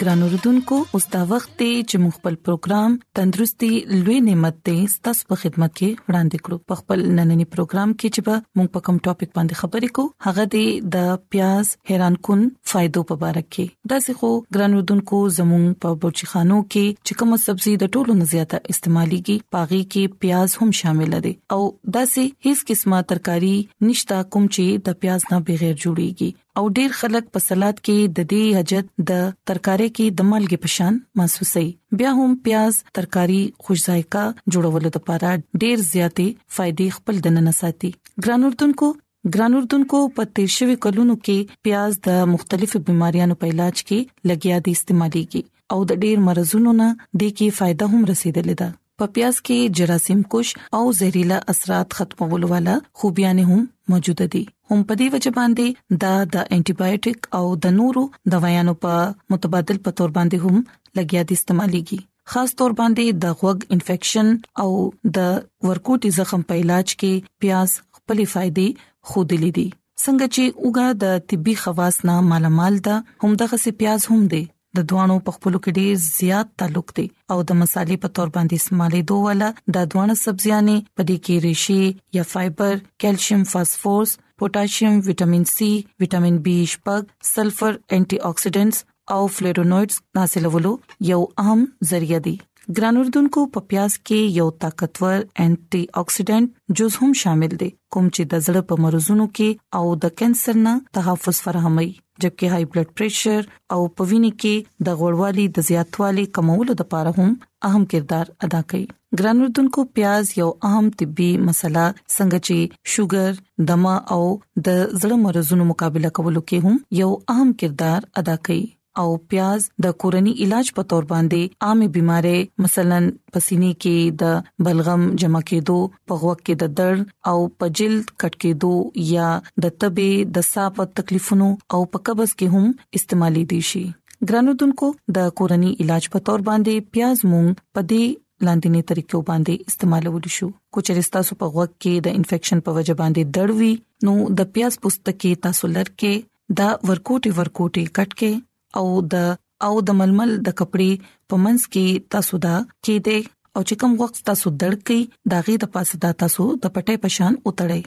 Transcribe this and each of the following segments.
ګران اوردونکو اوس دا وخت دی چې موږ خپل پروګرام تندرستي لوي نعمت ته ستاسو په خدمت کې وړاندې کړو په خپل نننې پروګرام کې چې به موږ په کوم ټاپک باندې خبرې کوو هغه دی د پیاز حیران کن فائدو په اړه کې دا څه خو ګران اوردونکو زموږ په بورچی خانو کې چې کومه سبزي د ټولو نه زیاته استعماليږي پاغي کې پیاز هم شامل دي او دا سه هیڅ قسمه ترکاری نشتا کوم چې د پیاز نه بغیر جوړیږي او ډیر خلک په سلاد کې د دې حاجت د ترکارې کې د مالګې پشان محسوسي بیا هم پیاز ترکاری خوش ذایقه جوړولو لپاره ډیر زیاتې فائدې خپل دننه ساتي ګران اردوونکو ګران اردوونکو په تیر شوی کلونو کې پیاز د مختلفو بيماريانو په علاج کې لګیا دي استعماليږي او د ډیر مرزونو نه د کې فائدہ هم رسیدلې ده په پیاز کې جراثیم کوش او زهريلا اثرات ختمولو والا خوبيان هم موجود دي هم په دې وجه باندې دا د انټي بایوټیک او د نورو دوايانو په متبادل په تور باندې هم لګیا دي استعماليږي خاص تور باندې د غوګ انفیکشن او د ورکوټي زخم په علاج کې پیاز خپل فائدې خود لیدي څنګه چې اوګه د طبي خواص نه مالامال ده همدغه سي پیاز هم دی د دوانو په خپل کې ډیر زیات تعلق دی او د مصالې په تور باندې استعمالې دوه والا د دوانه سبزيانې په دې کې ریشي یا فایبر کیلشیم فاسفورس پوتاشیم وټامین سي وټامین بي شپږ سلفر انټي اکسیډنټس او فلیټونوئډز حاصلولو یو اهم ذریعہ دی ګران اردوونکو په پیاز کې یو طاقتور انټي اکسیډنټ جز هم شامل دی کوم چې د زړه په مرزونو کې او د کانسر نه تحفظ فراهموي جبکې های بلډ پريشر او په وینې کې د غوړوالي د زیاتوالي کمولو لپاره هم اهم کردار ادا کوي ګران اردوونکو پیاز یو اهم طبي مسله څنګه چې شوګر دمه او د زړه مرزونو مقابله کولو کې هم یو اهم کردار ادا کوي او پیاز د کورنی علاج په تور باندې عامه بيمارۍ مثلا پسینې کې د بلغم جمع کېدو په غوږ کې د درد او په جلد کټ کېدو یا د تبه د ساه په تکلیفونو او په قبض کې هم استعمالي دي شي ګرانو دونکو د کورنی علاج په تور باندې پیاز مونږ په دې لاندینی طریقو باندې استعمالول شو کوچري تاسو په غوږ کې د انفیکشن په وجه باندې دړوي نو د پیاز پوستکی تاسو لرکه د ورکوټي ورکوټي کټ کې او د او د ململ د کپړې په منځ کې تاسو دا کې دې او چې کوم وخت تاسو دړکې داغي د پاسه دا تاسو د پټې پشان اتړې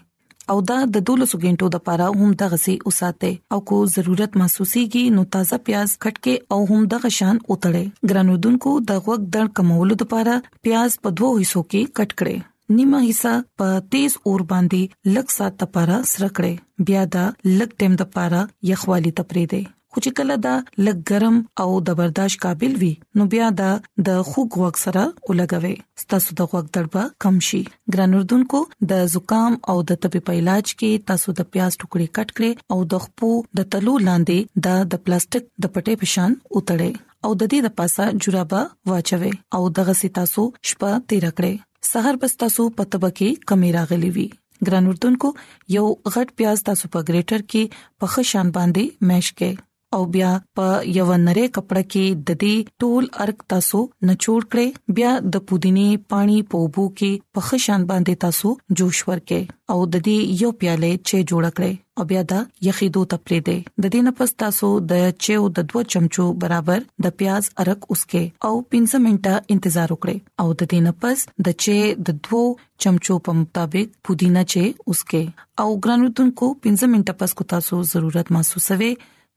او دا د 12 غنټو د پاره هم د غسي اوساته او کو ضرورت محسوسيږي نو تازه پیاز کټ کې او هم د غشان اوتړې ګرانودونکو د غوګ دړ کمولو د پاره پیاز په دوو حصو کې کټ کړي نیمه حصہ په تیز اور باندې لږ سات لپاره سره کړئ بیا دا لږ ټیم لپاره یخوالی ته پرې دی خو چې کله دا لږ ګرم او د برداشت قابل وي نو بیا دا د خوګ وغ سره ولګوي ستاسو د غوږ دربه کم شي ګران اردوونکو د زکام او د تبي په علاج کې تاسو د پیاز ټوکړي کټ کړئ او د خپو د تلو لاندې د د پلاستیک د پټې پشان وتړئ او د دې د پاسه جورابه واچوي او دغه سي تاسو شپه تیر کړئ سحر بس تاسو په تبکه کمی راغلی وي ګران اردوونکو یو غټ پیاز تاسو په ګریټر کې په خشان باندې مش کې او بیا په یو نری کپڑا کې د دې ټول ارک تاسو نچوړ کړئ بیا د پودینه پانی په وبو کې په خشان باندې تاسو جوش ورکې او د دې یو پیاله چې جوړ کړئ او بیا دا یخیدو ته پرې دی د دې نه پس تاسو د چیو د دوه چمچو برابر د پیاز ارک اوسکه او 15 منټه انتظار وکړئ او د دې نه پس د چی د دوه چمچو په مطابق پودینه چې اوسکه او ګرانوتونکو 15 منټه پس کو تاسو ضرورت محسوسوي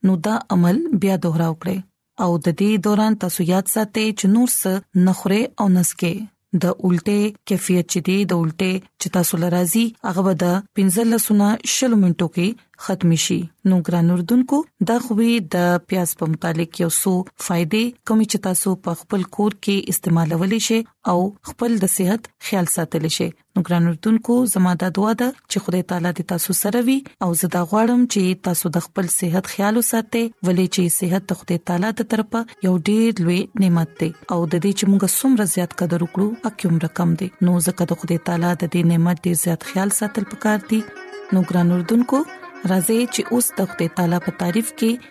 نو دا عمل بیا دوهراو کړئ او د دې دوران تاسو یاد ساتئ چې نور څه نخره او نسکه د الټه کیفیت چې دی د الټه چې تاسو لرازي هغه به د 15 لسونه شل منټو کې ختم شي نو ګران اردوونکو دا خوې د پیاز په متعلق یو څو فائدې کوم چې تاسو په خپل کور کې استعمالول شي او خپل د صحت خیال ساتل شي نو ګران اردوونکو زما د دعا ده چې خدای تعالی دې تاسو سره وي او زه دا غواړم چې تاسو د خپل صحت خیال وساتئ ولې چې صحت د خدای تعالی د طرفه یو ډیر لوی نعمت دی او د دې چې موږ څومره زیات قدر وکړو اکیوم رقم دی نو ځکه د خدای تعالی د دې نعمت ډیر زیات خیال ساتل پکار دي نو ګران اردوونکو راځي چې اوس د خدای تعالی په تعریف کې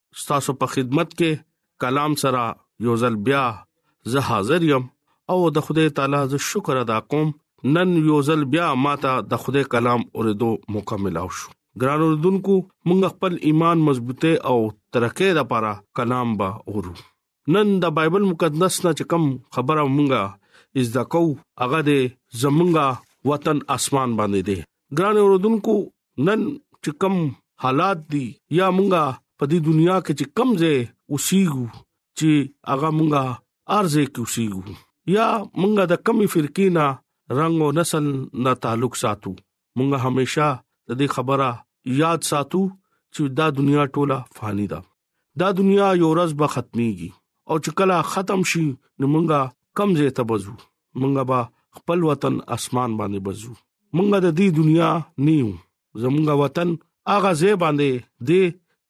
ستاسو په خدمت کې کلام سره یو ځل بیا زه حاضر یم او د خدای تعالی ز شکر ادا کوم نن یو ځل بیا ماته د خدای کلام اوریدو موقع ملاو شو ګران اوردونکو موږ خپل ایمان مضبوطه او ترقه لپاره کلام با اورو نن د بایبل مقدس نه چې کم خبره مونږه از دا کو هغه د زمونږه وطن اسمان باندې دي ګران اوردونکو نن چې کم حالات دي یا مونږه په دې دنیا کې چې کم ځای اوسېګو چې هغه مونږه ارزه کې اوسېګو یا مونږه د کمی فرقې نه رنگ او نسل نه تعلق ساتو مونږه همیشه د دې خبره یاد ساتو چې دا دنیا ټوله فانی ده دا دنیا یو ورځ به ختميږي او چې کله ختم شي نو مونږه کم زه ته بزو مونږه به خپل وطن اسمان باندې بزو مونږه د دې دنیا نیو زمونږه وطن اغه زه باندې دې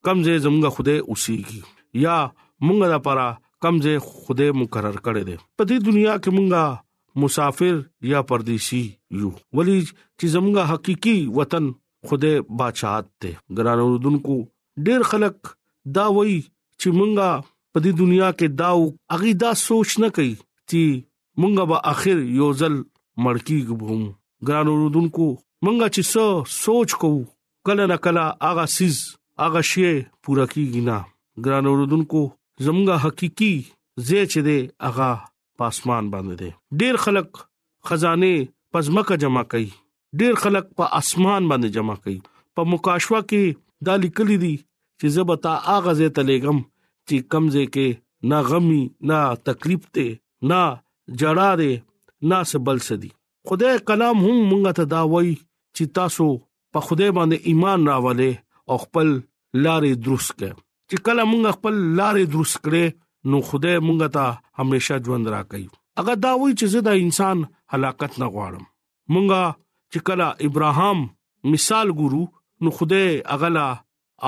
کم زه زمونږه خوده اوسېږي یا مونږه لپاره کم زه خوده مقرر کړي دي په دې دنیا کې مونږه مسافر یا پردیسی یو ولی چې زموږه حقيقي وطن خوده بادشاہت ته ګران اوردونکو ډیر خلک دا وای چې مونږه په دې دنیا کې دا او اغي دا سوچ نه کوي چې مونږه به اخر یو ځل مړکی ګوم ګران اوردونکو مونږه چې سو سوچ کوو کله نه کله اغا سیز اغا شی پورا کیږي نه ګران اوردونکو زموږه حقيقي زه چې ده اغا پاسمان باندې دي ډیر خلک خزانه پزمکه جمع کوي ډیر خلک په اسمان باندې جمع کوي په مکاشوا کې دا لیکل دي چې زبتا اغه زه تلګم چې کمزه کې نه غمي نه تکلیف ته نه جړا ده نه سبل سدي خدای کلام هم مونږ ته دا وایي چې تاسو په خدای باندې ایمان راولې او خپل لارې درست کړه چې کله مونږ خپل لارې درست کړې نو خدای مونږ ته همیشه ژوند راکړي هغه دا وایي چې زه د انسان هلاکت نه غواړم مونږه چې کله ابراهام مثال ګورو نو خدای اغلا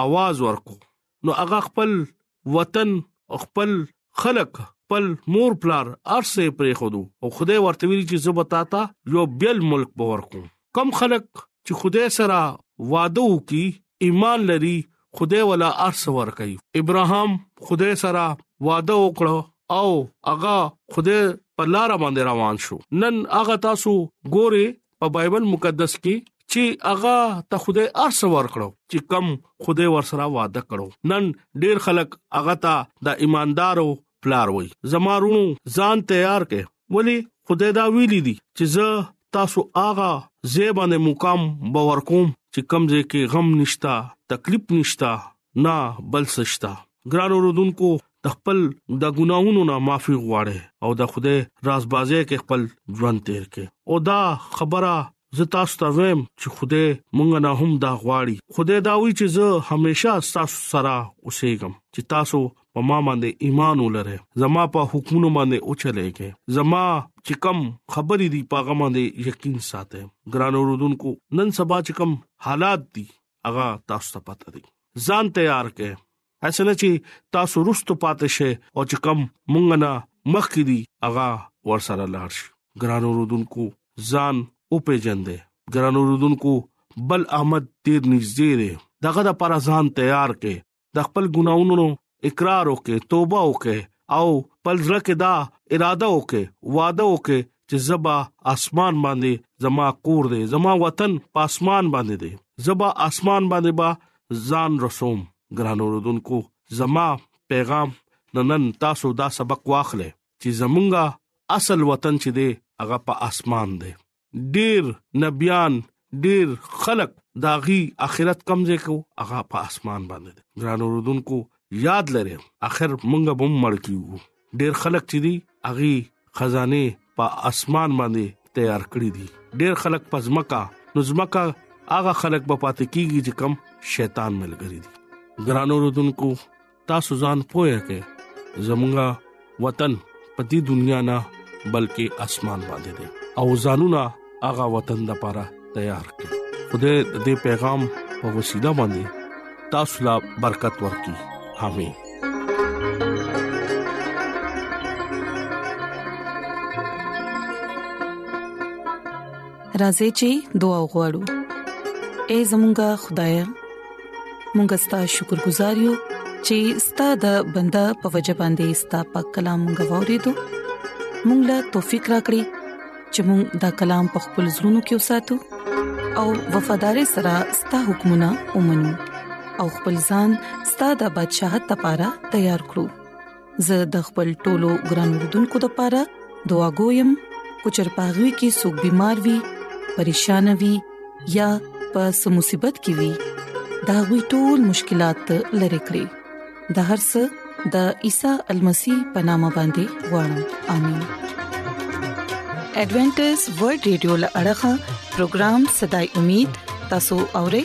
اواز ورکو نو هغه خپل وطن خپل خلک خپل مور پلار ارسه پرې خودو او خدای ورته ویل چې زه به تا ته یو بل ملک باور کوم کم خلک چې خدای سره وعده وکي ایمان لري خدای ولا ارسه ور کوي ابراهام خدای سره وعده وکړو او هغه خدای په لار باندې روان شو نن هغه تاسو ګوره په بایبل مقدس کې چې هغه ته خدای ارس ورکړو چې کم خدای ورسره وعده کړو نن ډیر خلک هغه ته د ایماندارو پلار وای زمارونو ځان تیار کړي ولی خدای دا ویلي دي چې زه تاسو هغه زیبانه مقام باور کوم چې کمزې کې غم نشتا تکلیف نشتا نه بل سشتا ګران اوردونکو د خپل د ګناونو نه معافي غواړي او د خوده رازبازي کې خپل ژوند تیر کې او دا خبره زه تاسو ته ویم چې خوده مونږ نه هم دا غواړي خوده دا وی چې زه همیشه تاسو سره اوسېږم چې تاسو په ما باندې ایمان ولرئ زما په حکمونو باندې او چلےږئ زما چې کم خبرې دي پاغه باندې یقین ساتئ ګران اوردونکو نن سبا چې کم حالات دي هغه تاسو ته پته دی ځان تیار کړئ اسنه چې تاسو رستو پاتې شئ او چې کم مونږ نه مخ کې دي هغه ور سره لاړ شي ګران اوردونکو ځان او پیجندې ګران اوردونکو بل احمد تیر نږدې دی دغه د پر ځان تیار کړي د خپل ګناونو اقرار وکې توبه وکې او خپل ځل کې دا اراده وکې وعده وکې چې زبا اسمان باندې زما کور دې زما وطن پاسمان باندې دې زبا اسمان باندې با ځان رسوم ګران اوردونکو زما پیغام نن تاسو دا سبق واخلې چې زمونږه اصل وطن چې دې هغه په اسمان دې ډیر نبيان ډیر خلق داغي اخرت کم ځای کو هغه په اسمان باندې ګران اوردونکو یاد لري اخر مونږ به مړ کیو ډیر خلک چې دي اغي خزانه په اسمان باندې تیار کړی دي ډیر خلک پزماکا نظمکا هغه خلک په پاتې کیږي چې کم شیطان ملګری دي ګران اوردونکو تاسو ځان پوهه کې زمونږه وطن په دې دنیا نه بلکې اسمان باندې دی او ځانونه هغه وطن د پاره تیار کړ خدای دې پیغام په وسیله باندې تاسو لا برکت ورکړي امين راځي چې دعا وغوړو اے زمونږ خدای مونږ ستاسو شکر گزار یو چې ستاسو د بندا په وجه باندې ستاسو په کلام غوړې دو مونږ لا توفیق راکړي چې مونږ دا کلام په خپل زړونو کې وساتو او وفادار سره ستاسو حکمونه ومنو او خپل ځان ستاسو د بدشاہت لپاره تیار کړو زه د خپل ټولو ګران وردونکو لپاره دعا کوم کو چر پاغوي کې سګ بيمار وي پریشان وي یا په سمصيبت کې وي دا وي ټول مشکلات لری کړی د هر څه د عیسی المسی پنامه باندې وړم امين ایڈونچر ورلد رادیو لړغا پروگرام صداي امید تاسو اورئ